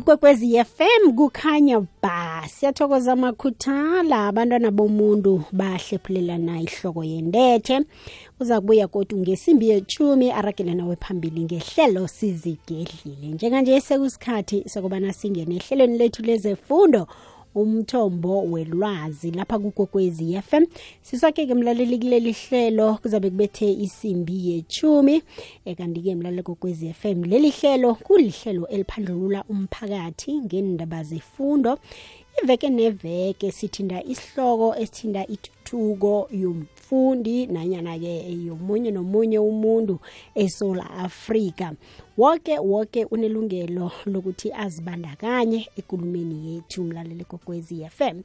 ikwekwezi FM kukhanya ba siyathokoza makhuthala abantwana bomuntu bahlephulelana ihloko yendethe. Uza kubuya kodwa ngesimbi yetshumi aragele nawe phambili ngehlelo sizigedlile. Njenganje sekusikhathi sokubana singene ehlelweni lethu lezefundo umthombo welwazi lapha kugogwezi FM sisakeke mlaleli kuleli hlelo kuzabe kubethe isimbi yechumi kanti-ke mlaleli gogwezi FM leli hlelo kulihlelo eliphandlulula umphakathi ngendaba zefundo. Iveke neveke sithinda isihloko esithinda ituthuko yomfundi nanyana-ke yomunye nomunye umuntu eSouth Africa wonke wonke unelungelo lokuthi azibandakanye ekulumeni yethu mlaleli gogwezi FM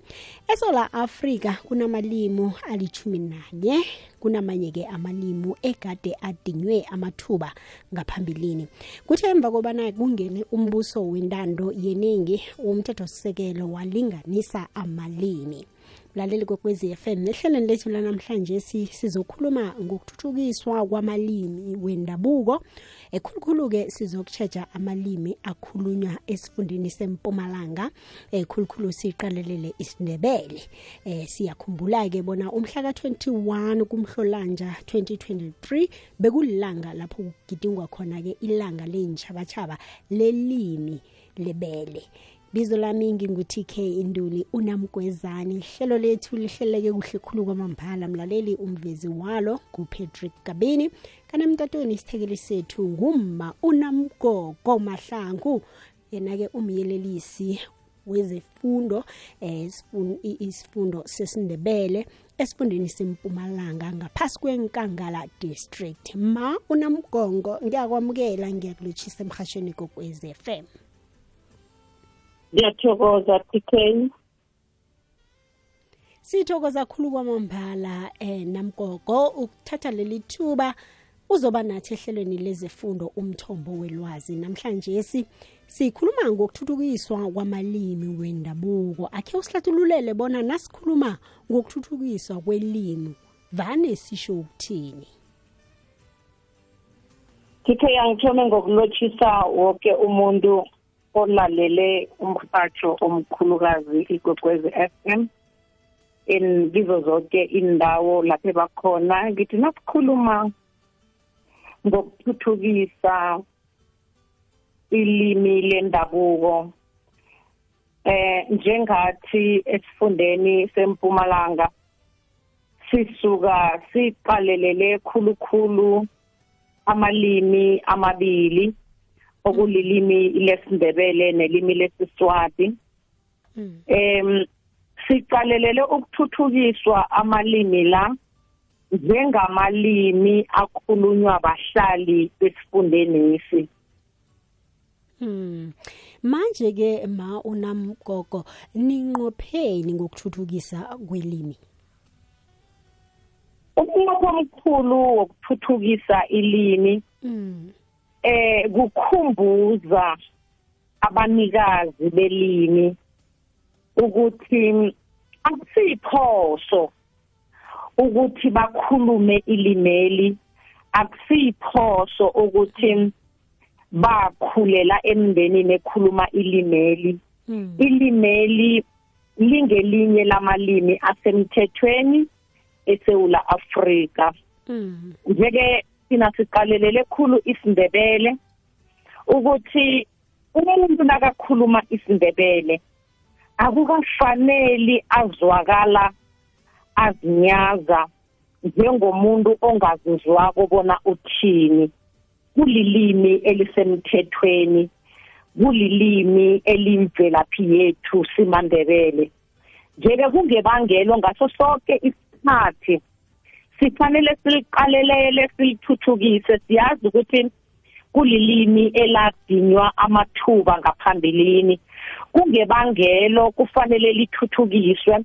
eSouth Africa kunamalimu alichumi nanye kunamanye-ke amalimu egade adinywe amathuba ngaphambilini. Kuthe emva kobana kungene umbuso wentando yeningi umthethosisekelo walinganisa amalimi. Mlaleli kokwezi FM nehlelweni lethu lanamhlanje sizokhuluma ngokuthuthukiswa kwamalimi wendabuko. Ekhulukhulu-ke sizokutsheja amalimi akhulunywa esifundeni sempumalanga. Ekhulukhulu siqalelele isindebele. Eh siyakhumbula-ke bona umhla ka-21 kumhlolanja 2023 bekulilanga lapho kugidingwa khona-ke ilanga leyintjhabatshaba lelimi lebele. Bizo lami ngingu-tk induli unamgwezani. Ihlelo lethu lihleleke kuhle khulu kwamambala mlaleli umvezi walo ngupatrick gabini kanemtatweni isithekeli sethu ngumma unamgogo mahlangu. Yena-ke umyelelisi wezefundo eh, isifundo sesindebele esifundeni sempumalanga ngaphasi kwenkangala district. Ma unamgongo ngiyakwamukela ngiyakulotshisa emhashweni kokwez FM ngiyathokoza TK sithokoza khulu kwamambala eh namgogo. Ukuthatha leli thuba uzoba nathi ehlelweni lezefundo umthombo welwazi. Namhlanje si sikhuluma ngokuthuthukiswa kwamalimi wendabuko. Akhe usihlathululele bona nasikhuluma ngokuthuthukiswa kwelimi. Vane sisho ukuthini? TK angithome ngokulotshisa wonke umuntu olalele umhatsho omkhulukazi igogwezi FM in kizo zonke indawo lapho bakhona ngithi nasikhuluma ngokuthuthukisa ilimi lendabuko eh njengathi esifundeni sempumalanga sisuka siqalelele khulukhulu amalimi amabili. Okulilimi lesindebele nelimi lesiswati em siqalelele ukuthuthukiswa amalimi la njengamalimi akhulunywa bahlali besifundenisi Hmm. Manje ke ma unamgogo ninqopheni ngokuthuthukisa kwelimi. Ukunqopha omkhulu wokuthuthukisa ilimi Mm. Eh kukhumbuza abanikazi belimi ukuthi akusiphoso ukuthi bakhulume ilimeli akusiphoso ukuthi bakhulela emndenini ekhuluma ilimeli Mm. ilimeli lingelinye lamalimi asemthethweni eSouth Africa Mm. njeke sina siqalelele khulu isindebele ukuthi umuntu nakakhuluma isindebele akukafaneli azwakala azinyaza njengomuntu ongazizwako bona uthini. Kulilimi elisemthethweni kulilimi elimvelaphi yethu simandebele. Njeke kungebangelo ngaso sonke isikhathi sifanele siliqalelele silithuthukise siyazi ukuthi kulilimi eladinywa amathuba ngaphambilini. Kungebangelo kufanele lithuthukiswe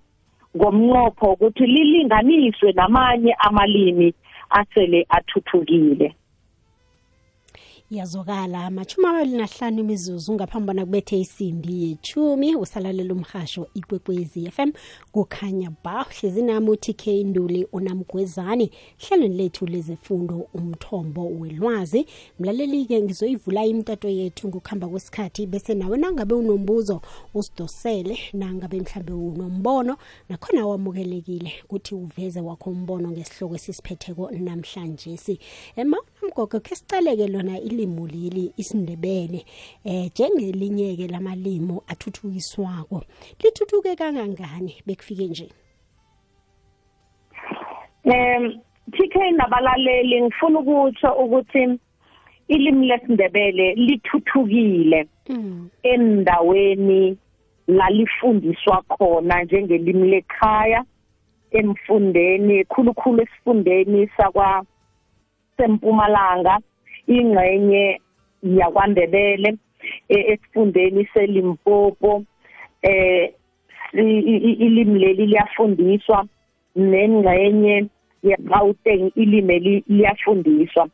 ngomnqopho ukuthi lilinganiswe namanye amalimi asele athuthukile. Yazokala amachumi amabili nahlanu imizuzu ngaphambi bona kubethe isimbi yechumi usalalela umhasho ikwekwezi FM kukhanya ba hlezi nami uTK Nduli unamgwezani. Hlelweni lethu lezefundo umthombo welwazi. Mlaleli ke ngizoyivula imtato yethu ngokuhamba kwesikhathi bese nawe nangabe unombuzo usidosele. Nangabe mhlambe unombono nakhona wamukelekile ukuthi uveze wakho umbono ngesihloko esisiphetheko namhlanje si. Ema mgogo ke sicaleke lona ilimi leli isindebele. Eh njengelinye ke lamalimo athuthukiswako. Lithuthuke kangangani? Bekufike nje. Em TK nabalaleli ngifuna ukutsho ukuthi ilimi lesindebele lithuthukile. Endaweni lalifundiswa khona njengelimi lekhaya emfundeni khulukhulu esifundeni sakwa sempumalanga ingxenye yakwandebele esifundeni selimpopo eh ilimi leli liyafundiswa nengxenye yeGauteng ilimi liyafundiswa.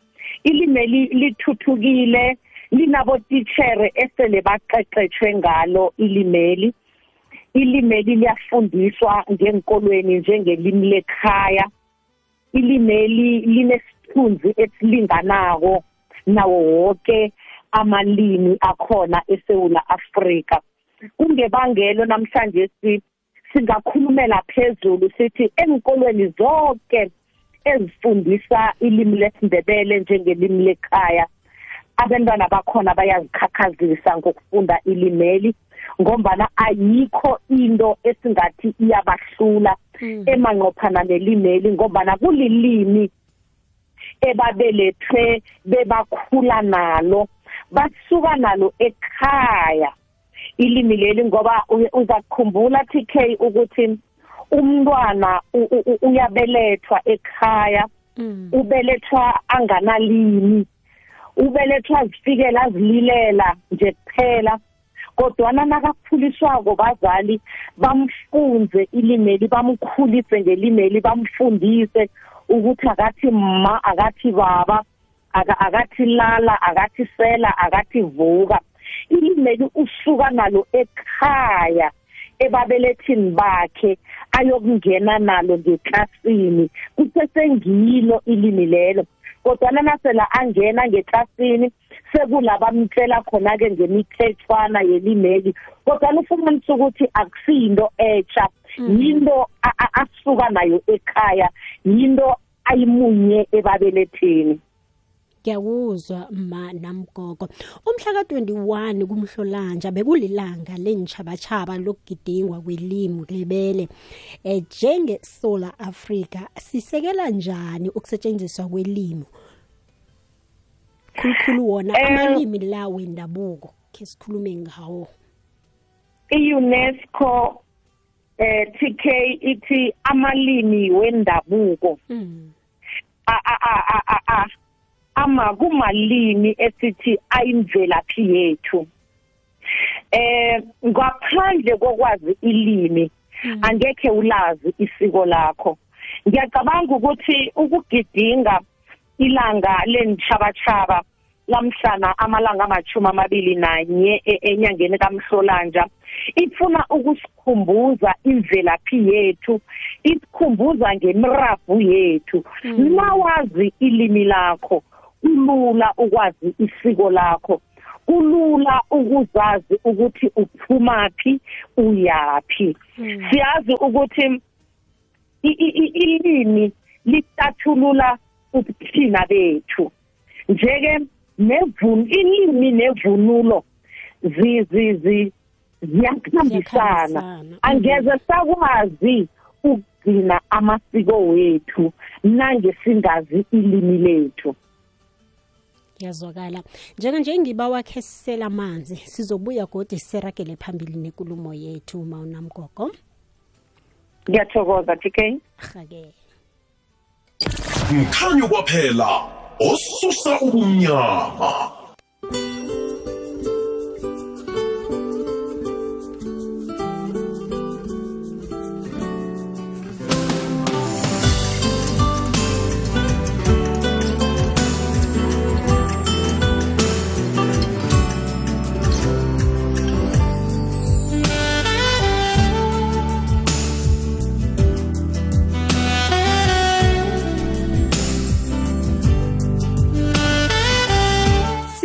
Ilimi lithuthukile linabo teacher esele baqeqetshwe ngalo ilimeli ilimeli liyafundiswa ngenkolweni njengelimi lekhaya. Ilimeli linesithunzi esilinganako nawo wonke amalimi akhona eSouth Africa kungebangelo namhlanje si singakhulumela phezulu sithi enkolweni zonke ezifundisa ilimi lesindebele njengelimi lekhaya abantwana bakhona bayazikhakhazisa ngokufunda ilimeli ngombana ayikho into esingathi iyabahlula emanqophana nelimeli ngombana kulilimi ebabelethwe bebakhula nalo basuka nalo ekhaya. Ilimi leli ngoba uzakukhumbula TK ukuthi umntwana uyabelethwa ekhaya. Ubelethwa anganalimi. Ubelethwa zifikela azililela nje kuphela. Kodwana nakakhuliswako bazali bamfunze ilimeli bamkhulise ngelimeli bamfundise. Ukuthi akathi ma akathi baba akathi lala akathi sela akathi vuka. Ilimeli usuka nalo ekhaya ebabelethini bakhe ayokungena nalo ngeklasini. Kusesengilo ilimi lelo kodwa nasela angena ngeklasini sekulaba mtshela khona ke ngemithethwana yelimeli kodwa ufumanisa ukuthi akusinto etsha yinto asuka nayo ekhaya yinto ayimunye ebabelethini. Ngiyakuzwa ma namgogo. Umhla ka21 kumhlolanja bekulilanga lenchabatshaba lokugidingwa kwelimi lebele eh njenge Solar Africa sisekela njani ukusetshenziswa kwelimi khulukhulu wona amalimi la wendabuko ke sikhulume ngawo. iUNESCO eh TK ithi amalimi wendabuko. A a a a a ama kumalimi esithi ayimvelaphi yethu. Eh ngaphandle kokwazi ilimi angeke ulazi isiko lakho. Ngiyacabanga ukuthi ukugidinga ilanga lenchabatshaba lamhlana amalanga amachuma amabili nanye enyangeni kamhlolanja ifuna ukusikhumbuza imvelaphi yethu isikhumbuza ngemirabu yethu. Nawazi ilimi lakho kulula ukwazi isiko lakho kulula ukuzazi ukuthi uphumaphi uyapi siyazi ukuthi ilimi licathulula ubuthina bethu. Njeke nevun ilimi nevunulo zizizi ziyakhambisana angeze sakwazi ukugcina amasiko wethu nange singazi ilimi lethu. Yazwakala njenganje ngiba wakhe sisela amanzi sizobuya godi siseragele phambili nenkulumo yethu mawunamgogo ngiyathokoza TK hake mkhanyo kwaphela. Osusa ubumnyama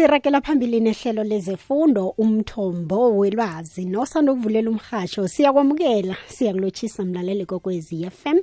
sirakela phambili nehlelo lezefundo umthombo welwazi. Nosanda ukuvulela umhasho siyakwamukela. Siyakulotshisa mlaleli kokwezi FM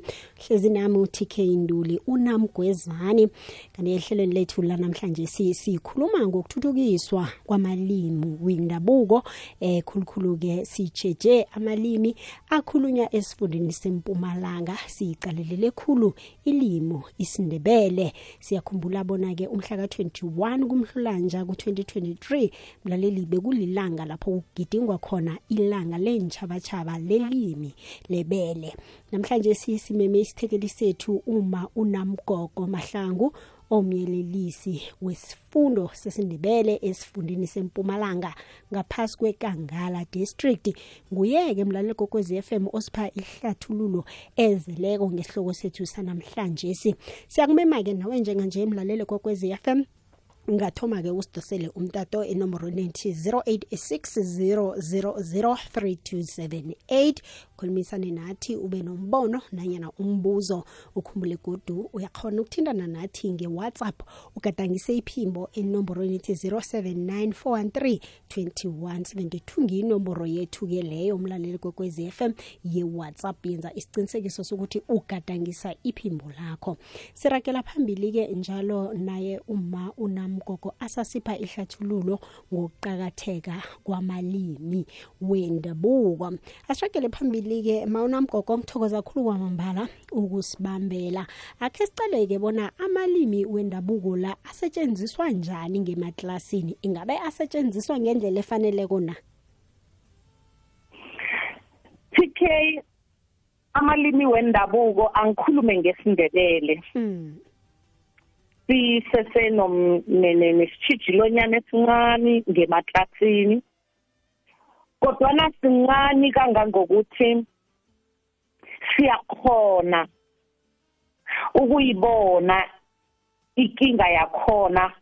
hlezi nami uTK Nduli unamgwezani. Kanti ehlelweni lethu la namhlanje sikhuluma ngokuthuthukiswa kwamalimi wendabuko. Eh khulukhulu ke sijeje amalimi akhulunywa esifundeni sempumalanga. Siyicalelele khulu ilimo isindebele. Siyakhumbula bona ke umhla ka21 kumhlolanja ku2023 mlaleli bekulilanga lapho kugidingwa khona ilanga lentshabatshaba lelimi lebele. Namhlanje sisimeme isithekeli sethu uma unamgogo mahlangu omyelelisi wesifundo sesindebele esifundeni sempumalanga ngaphasi kwekangala district. Nguyeke mlaleli kokwezi FM osipha ihlathululo ezeleko ngesihloko sethu sanamhlanje si. Siyakumema ke nawe njenganje mlaleli kokwezi FM ungathoma ke usidosele umtato enomborweni ethi 0860003278 khulumisane nathi ube nombono nanyana umbuzo ukhumbule godu uyakhona ukuthindana nathi nge-whatsapp. Ugadangise iphimbo enomborweni ethi 0794132172 ngiyinomboro yethu-ke leyo umlaleli kwekwezi FM ye-whatsapp yenza isiqinisekiso sokuthi ugadangisa iphimbo lakho. Sirakela phambili-ke njalo naye uma unamgogo asasipha ihlathululo ngokuqakatheka kwamalimi wendabuko. Asiragele phambili-ke mawunamgogo ngithokoza khulu kwamambala ukusibambela. Akhe sicaleke bona amalimi wendabuko la asetshenziswa njani ngemaklasini ingabe asetshenziswa ngendlela efaneleko na? TK amalimi wendabuko angikhulume ngesindebele. Mm. Sisese nesitshijilonyana esincane ngemaklasini kodwana sincane kangangokuthi siyakhona ukuyibona ikinga yakhona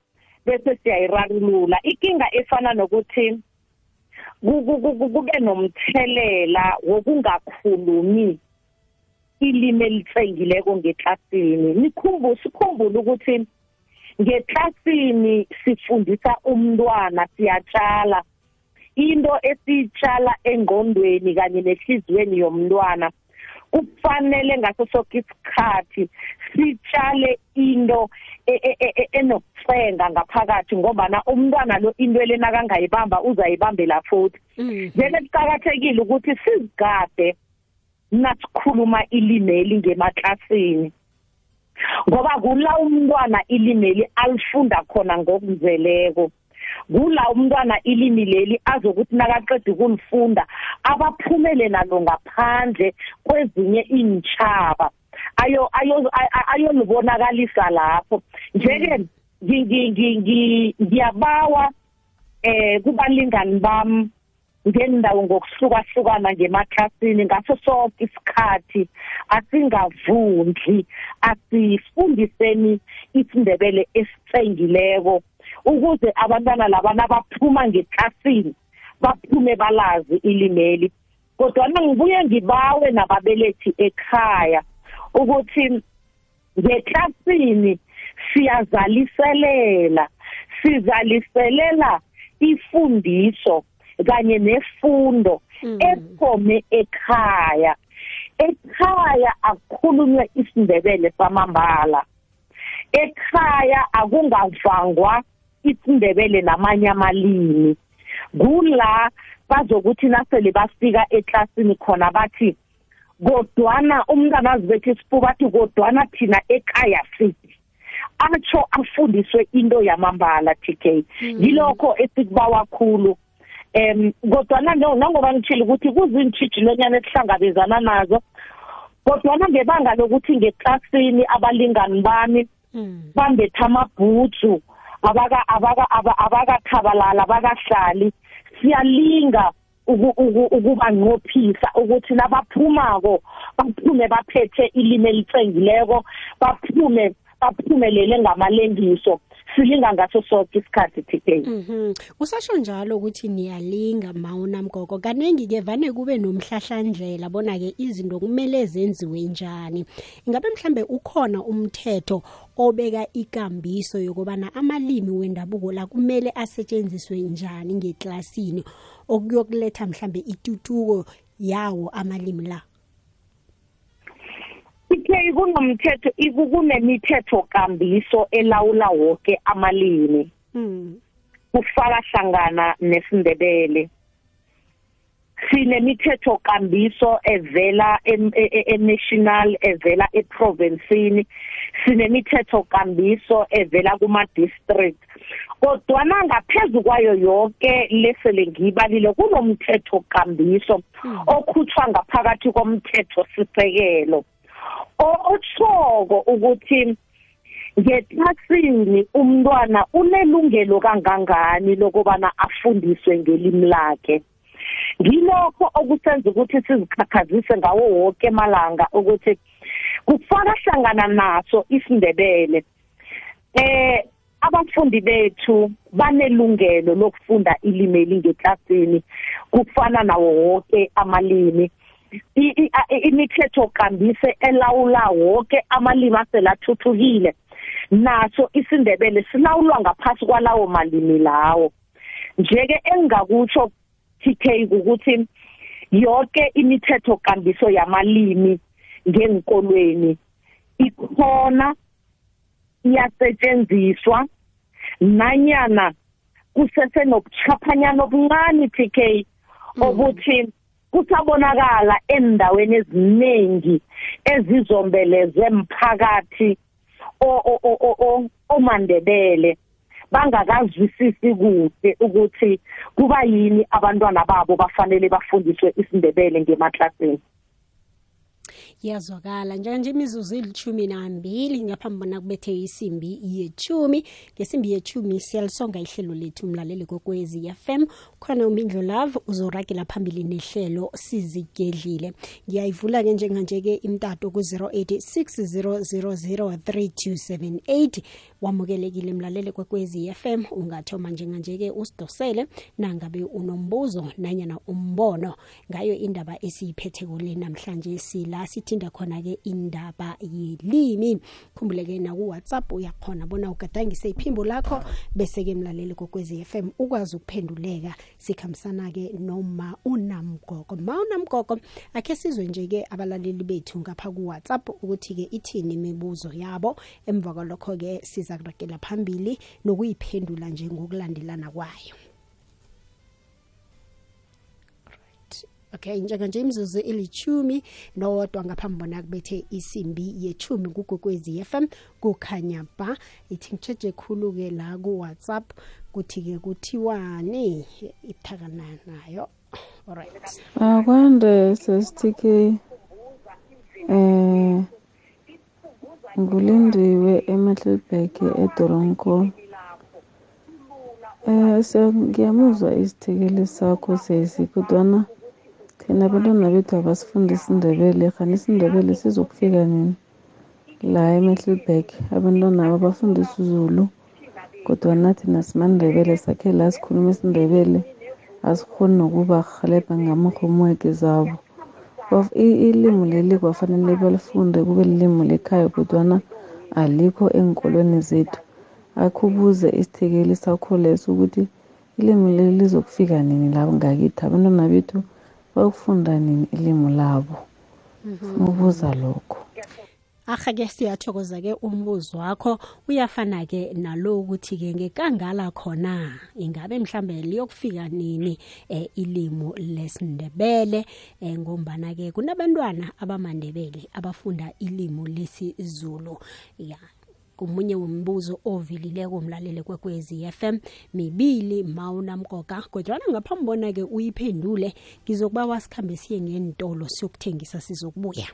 bese siyayirarulula. Ikinga efana nokuthi kube nomthelela wokungakhulumi ilimi elitsengileko ngeklasini nikhumbule sikhumbule ukuthi ngeklasini sifundisa umntwana siyatshala into esitshala engqondweni kanye nehliziyweni yomntwana kufanele ngaso sonke isikhathi sitshale into enokutsenga ngaphakathi ngobana umntwana lo into elena kangayibamba uzayibambela futhi. Njeke kuqakathekile ukuthi sizigade nasikhuluma ilimeli ngemaklasini ngoba kula umntwana ilimeli alifunda khona ngokuzeleko kula umntwana ilimi leli azokuthi nakaqeda ukulifunda abaphumele nalo ngaphandle kwezinye inchaba ayo ayo ayolibonakalisa lapho. Njeke ngiyabawa eh kubalingani bami ngendawo ngokuhlukahlukana ngemaklasini ngaso sonke isikhathi asingavundli asifundiseni isindebele esitsengileko ukuze abantwana labana baphuma ngeklasini baphume balazi ilimeli. Kodwa ngibuye ngibawe nababelethi ekhaya ukuthi ngeklasini siyazaliselela sizaliselela ifundiso kanye nefundo ephome ekhaya. Ekhaya akukhulunywe isindebele samambala. Ekhaya akungavangwa isindebele namanye amalimi. Kula bazokuthi nasele bafika eklasini khona bathi kodwana umntana azibethe isifuba athi kodwana thina ekhaya sithi. Atsho afundiswe into yamambala TK yilokho esikubawa khulu. Em kodwana nangoba ngitshila ukuthi kuzintshijilonyana esihlangabezana nazo kodwana ngebanga lokuthi ngeklasini abalingani bami bambetha amabhutsu abaka abaka abakathabalala abakahlali siyalinga ukubanqophisa ukuthi nabaphumako baphume baphethe ilimi elitsengileko baphume baphumelele ngamalengiso. Silinga ngaso sonke isikhathi TK Mhm. Usasho njalo ukuthi niyalinga mawunamgogo. Kaningi ke vane kube nomhlahlandlela bona ke izinto kumele zenziwe njani. Ingabe mhlambe ukhona umthetho obeka ikambiso yokubana amalimi wendabuko la kumele asetshenziswe njani ngeklasini okuyokuletha mhlambe itutuko yawo amalimi la. TK kunomthetho ikunemithetho kambiso elawula wonke amalimi. Mm. kufaka hlangana nesindebele. Sinemithetho kambiso evela e- e- e-national evela eprovincini sinemithetho kambiso evela kuma district kodwa ngaphezulu kwayo yonke lesele ngibalile kunomthetho kambiso okhutshwa ngaphakathi komthetho sisekelo otshoko ukuthi ngeklasini umntwana unelungelo kangangani lokubana afundiswe ngelimi lakhe? Ngilokho okusenza ukuthi sizikhakhazise ngawo wonke emalanga ukuthi kufaka hlangana naso isindebele. Eh abafundi bethu banelungelo lokufunda ilimi elingeklasini kufana nawo wonke amalimi. Imithetho kambise elawula wonke amalimi aselathuthukile. Naso isindebele silawulwa ngaphasi kwalawo malimi lawo. Njeke engingakutsho TK ukuthi yonke imithetho kambiso yamalimi ngenkolweni ikhona iyasetshenziswa nanyana kusese nobuchaphanyana obuncane TK obuthi kusabonakala endaweni eziningi ezizombeleze emphakathi omandebele. Bangakazwisisi kuhle ukuthi kuba yini abantwana babo bafanele bafundiswe isindebele ngemaklasini Yazwakala njenge imizuzu ilithumi nambili ngaphambi bona kubethe isimbi yechumi ngesimbi yechumi siyalisonga ihlelo lethu mlaleli kokwezi FM khona umindlo love uzoragela phambili nehlelo sizigedlile. Ngiyayivula ke njenganje ke imtato ku 0860003278 wamukelekile mlaleli kokwezi FM ungathoma njenganje ke usidosele nangabe unombuzo nanyana umbono ngayo indaba esiyiphethe kule namhlanje sila. Sithinda khona ke indaba yelimi. Khumbuleke na ku WhatsApp uyakhona bona ugadangise iphimbo lakho bese ke mlaleli kokwezi FM ukwazi ukuphenduleka. Sikhambisana ke noma unamgogo. Ma unamgogo akhe sizwe nje ke abalaleli bethu ngapha ku WhatsApp ukuthi ke ithini imibuzo yabo. Emva kwalokho ke siza kuragela phambili nokuyiphendula nje ngokulandelana kwayo. Okay njenganje imzuzu ilithumi nowodwa ngaphambi bona kubethe isimbi yechumi kugokwezi FM kukhanya ba. Ithi ngitsheje khulu-ke la ku-whatsapp kuthi-ke kuthiwani ithakana nayo alright akwande sesitk eh ngulindiwe emahlelbek edoronko. Eh so ngiyamuzwa isithekeli sakho sesi kodwana thina abantwana bethu abasifunda isindebele khani isindebele sizokufika nini la emahlelbek abantwana aba bafundisa izulu kodwana thina simandebele sakhe la sikhuluma isindebele asikhoni nokubarhelebha ngama-homework zabo. Kwaf- i- ilimi leli kwafanele balifunde kube lilimi lekhaya kodwana alikho enkolweni zethu. Akho ubuze isithekeli sakho leso ukuthi ilimi leli lizokufika nini labo ngakithi? Abantwana bethu bakufunda nini ilimi labo? Funa ubuza lokho. Aha ke siyathokoza ke umbuzo wakho. Uyafana ke nalo ukuthi ke ngekangala khona ingabe mhlambe liyokufika nini eh, ilimo lesindebele? Eh, ngombana ke kunabantwana abamandebele abafunda ilimo lesizulu. Ya kumunye wombuzo ovilileko mlalele kwekwezi FM mibili mawunamkoka kodwana ngaphambi bona ke uyiphendule ngizokuba wasikhambe siye ngentolo siyokuthengisa sizokubuya.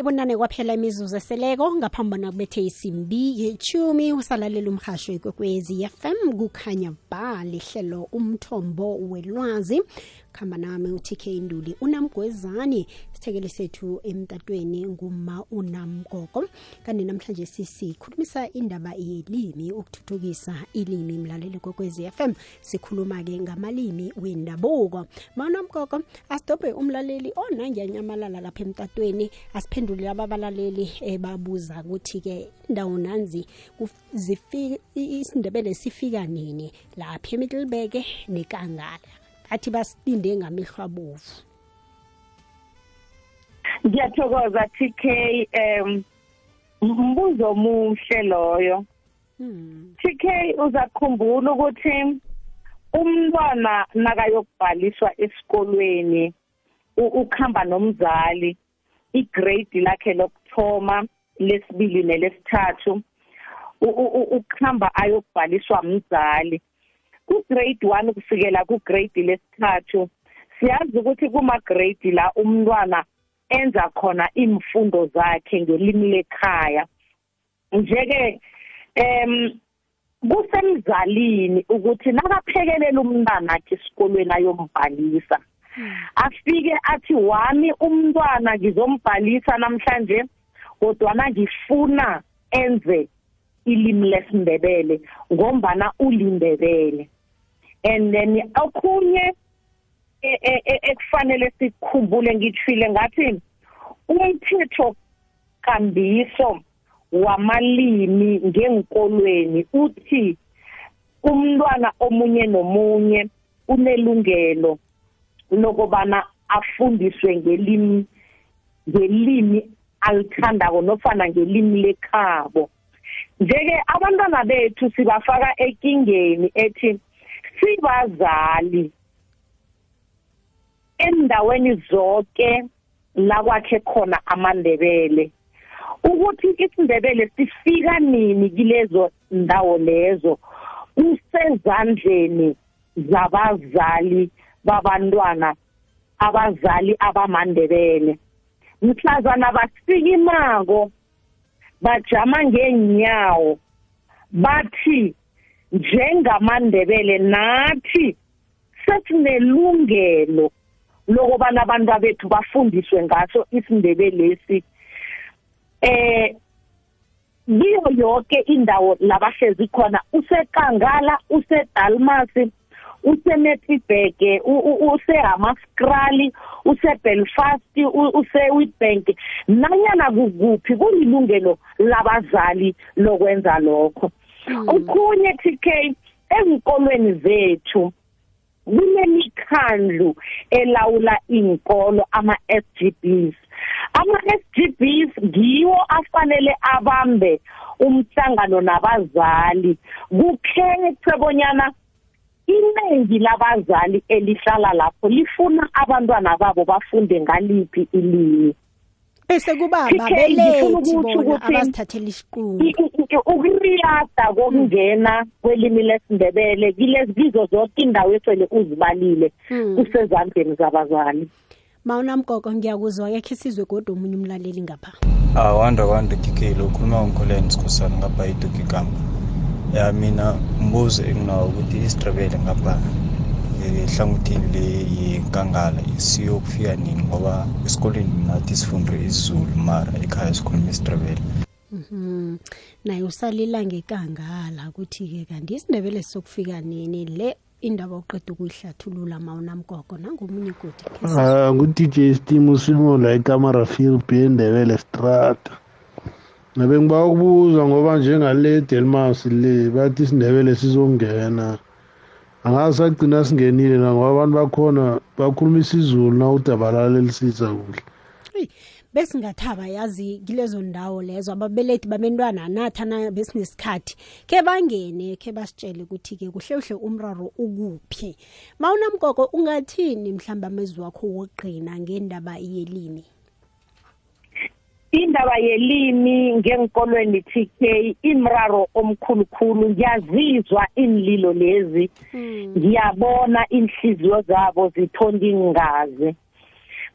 Ibonane kwaphela imizuzu eseleko ngaphambi bona kubethe isimbi yechumi usalalela umhasho ikwekwezi fm kukhanya ba lihlelo umthombo welwazi khamba nami uTK Nduli. Unamgwezani? Sithekele sethu emtatweni nguma unamgogo. Kanti namhlanje sisikhulumisa indaba yelimi ukuthuthukisa ilimi mlaleli kokwezi FM sikhuluma ke ngamalimi wendabuko. Maunamgogo asidobhe umlaleli onangiyanyamalala lapha emtatweni asiphendule ababalaleli ebabuza ukuthi ke indawo nanzi isindebele sifika nini? Lapha eMiddelburg nekangala athi basilinde ngamehlo abovu ngiyathokoza TK um mbuzo omuhle loyo. Hmm. TK uzakhumbula ukuthi umntwana nakayokubhaliswa esikolweni u- ukhamba nomzali igrade lakhe lokuthoma lesibili nelesithathu u- u- u- ukuhamba ayokubhaliswa mzali. Ku-grade one kufikela ku-grade lesithathu siyazi ukuthi kuma-grade la umntwana enza khona imfundo zakhe ngelimi lekhaya. Nje-ke em kusemzalini ukuthi nakaphekelela umntwana akhe esikolweni ayombhalisa afike athi wami umntwana ngizombhalisa namhlanje kodwana ngifuna enze ilimi lesindebele ngombana ulindebele. And then okhunye e- e- e- ekufanele sikukhumbule ngithile ngathi umthetho kambiso wamalimi ngenkolweni uthi umntwana omunye nomunye unelungelo lokubana afundiswe ngelimi ngelimi alithandako nofana ngelimi lekhabo. Njeke abantwana bethu sibafaka ekingeni ethi sibazali. Endaweni zonke la kwakhe khona amandebele. Ukuthi isindebele sifika nini kilezo ndawo lezo? Kusezandleni zabazali babantwana abazali abamandebele. Mhlazana basikimako bajama ngeenyawo bathi njengamandebele nathi sesinelungelo lokubana abantu bethu bafundiswe ngaso isindebelesi. Eh kiyo yonke indawo labahlezi khona usekangala usedalmasi usemetibheke usehamaskrali usebelfast usewitbank. Nanyana kukuphi kulilungelo labazali lokwenza lokho. Okhunye TK ezikolweni zethu kunemikhandlu elawula inkolo ama-SGBs ama-SGBs ngiwo afanele abambe umhlangano nabazali. Kukhethwe bonyana iningi labazali elihlala lapho lifuna abantwana babo bafunde ngaliphi ilimi. Bese kuba TK, babelethi ngifuna ukuthi bona ukuthi abazithathela isiqungu I- i- i- ukuriyada kokungena kwelimi lesindebele kilezi kizo zonke indawo esele uzibalile Hmm. kusezandleni zabazali. Mawunamgogo ngiyakuzwa yakhe sizwe kodwa omunye umlaleli ngapha. Awanda kwanda TK lo khuluma ngikholeni sikhosana ngapha idoki gama. Ya mina umbuzo enginawo ukuthi isitrabele ngapha. Ehlangothini le yenkangala siyokufika nini ngoba esikoleni nathi sifunde isizulu mara ekhaya sikhuluma isitrabele Mhm. naye usalila ngekangala ukuthi-ke kanti isindebele sokufika nini le indaba oqeda ukuyihlathulula mawunamgogo nangomunye godi Ah, ngu-DJ Steam usimo la eKamarafil B eNdebele Strata. Ngabe ngiba ukubuza ngoba njengale Delmas le bathi isindebele sizongena. Angasagcina singenile la ngoba abantu bakhona bakhuluma isiZulu na udabalala lisisa kuhle. Hey, besingathaba yazi kilezo ndawo lezo ababelethi babentwana nathana besinesikhathi ke bangene ke basitshele ukuthi ke kuhle kuhle umraro ukuphi. Mawunamgogo ungathini mhlamba amezwi wakho wogqina ngendaba yelimi? Indaba yelimi ngenkolweni TK imraro omkhulukhulu. Ngiyazizwa inlilo lezi. Ngiyabona inhliziyo zabo zithonda ingazi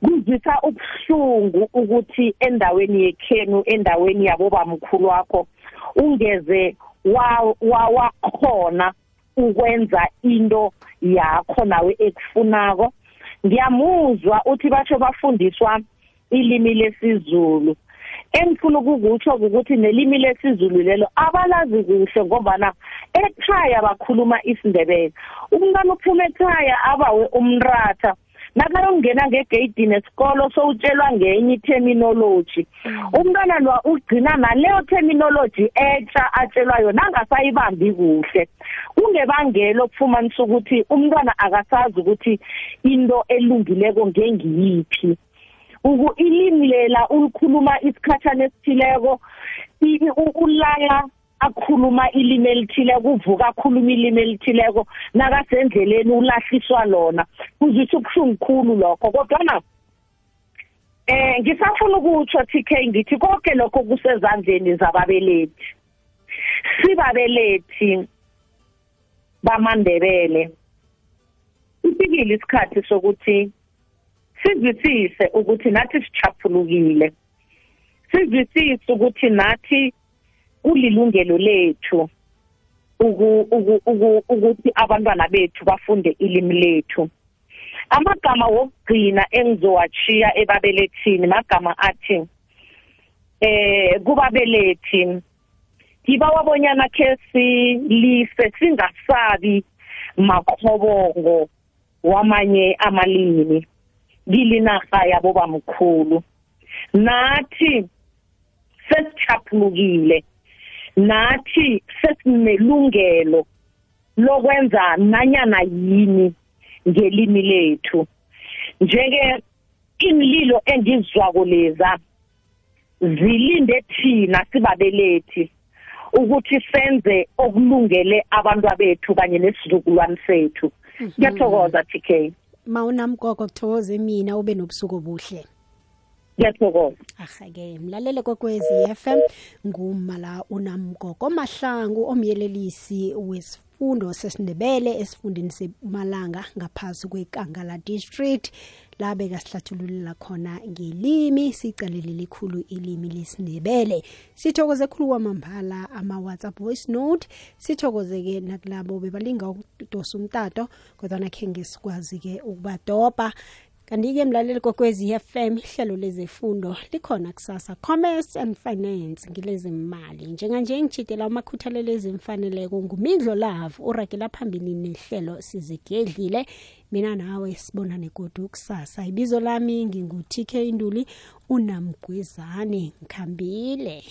kuzwisa ubuhlungu ukuthi endaweni yekhenu endaweni yabo bamkhulu wakho ungeze wa wa- wakhona ukwenza into yakho nawe ekufunako. Ngiyamuzwa uthi basho bafundiswa ilimi lesizulu. Engifuna ukukutsho ukuthi nelimi lesizulu lelo abalazi kuhle ngobana ekhaya bakhuluma isindebele. Umntwana uphuma ekhaya abawe umratha nakayongena ngegeyidini esikolo sowutshelwa ngenye i-terminology. Umntwana lo ugcina naleyo terminology etsha atshelwa yona angasayibambi kuhle. Kungebangelo okufumanisa ukuthi umntwana akasazi ukuthi into elungileko ngengiyiphi. Uku ilimi lela ulikhuluma isikhathana esithileko ulala akhuluma ilimi elithile kuvuka akhuluma ilimi elithileko nakasendleleni ulahliswa lona. Kuzwisa ubuhlungu khulu lokho kodwana eh ngisafuna ukutsho TK ngithi konke lokho kusezandleni zababelethi. Sibabelethi bamandebele. Isikile isikhathi sokuthi sizwisise ukuthi nathi sichaphulukile. Sizwisise ukuthi nathi kulilungelo lethu ukuthi abantwana bethu bafunde ilimi lethu. Amagama wokugcina engizowachiya ebabelethini magama athi eh kubabelethi kiba wabonyana ke silise singasabi makhobongo wamanye amalimi. Kilinarha yabo bamkhulu nathi sesichaphulukile. Nathi sesinelungelo lokwenza nanyana yini ngelimi lethu. Njeke inlilo engizwako leza zilinde thina sibabelethi ukuthi senze okulungele abantu bethu kanye nesizukulwane sethu. Ngiyathokoza TK mawunamgogo kuthokoze mina ube nobusuku obuhle. Ngiyathokoza. Ahake mlalele kokwezi FM ngumala unamgogo mahlangu omyelelisi wesifundo sesindebele esifundeni semalanga ngaphasi kwekangala district. La bekasihlathululela khona ngelimi sicalele likhulu ilimi lesindebele. Sithokoze khulu kwamambala ama-whatsapp voice note. Sithokoze-ke nakulabo bebalinga ukudosa umtato kodwa khe ngesikwazi-ke ukubadobha kanti-ke mlaleli kokwezi FM ihlelo lezefundo likhona kusasa. Commerce and finance ngilezimali njenganje ngijidela amakhuthalelo ezimfaneleko ngumindlo love uragela phambili nehlelo sizigedlile. Mina nawe sibonane godu kusasa. Ibizo lami ngingu-tk induli unamgwezane ngikhambile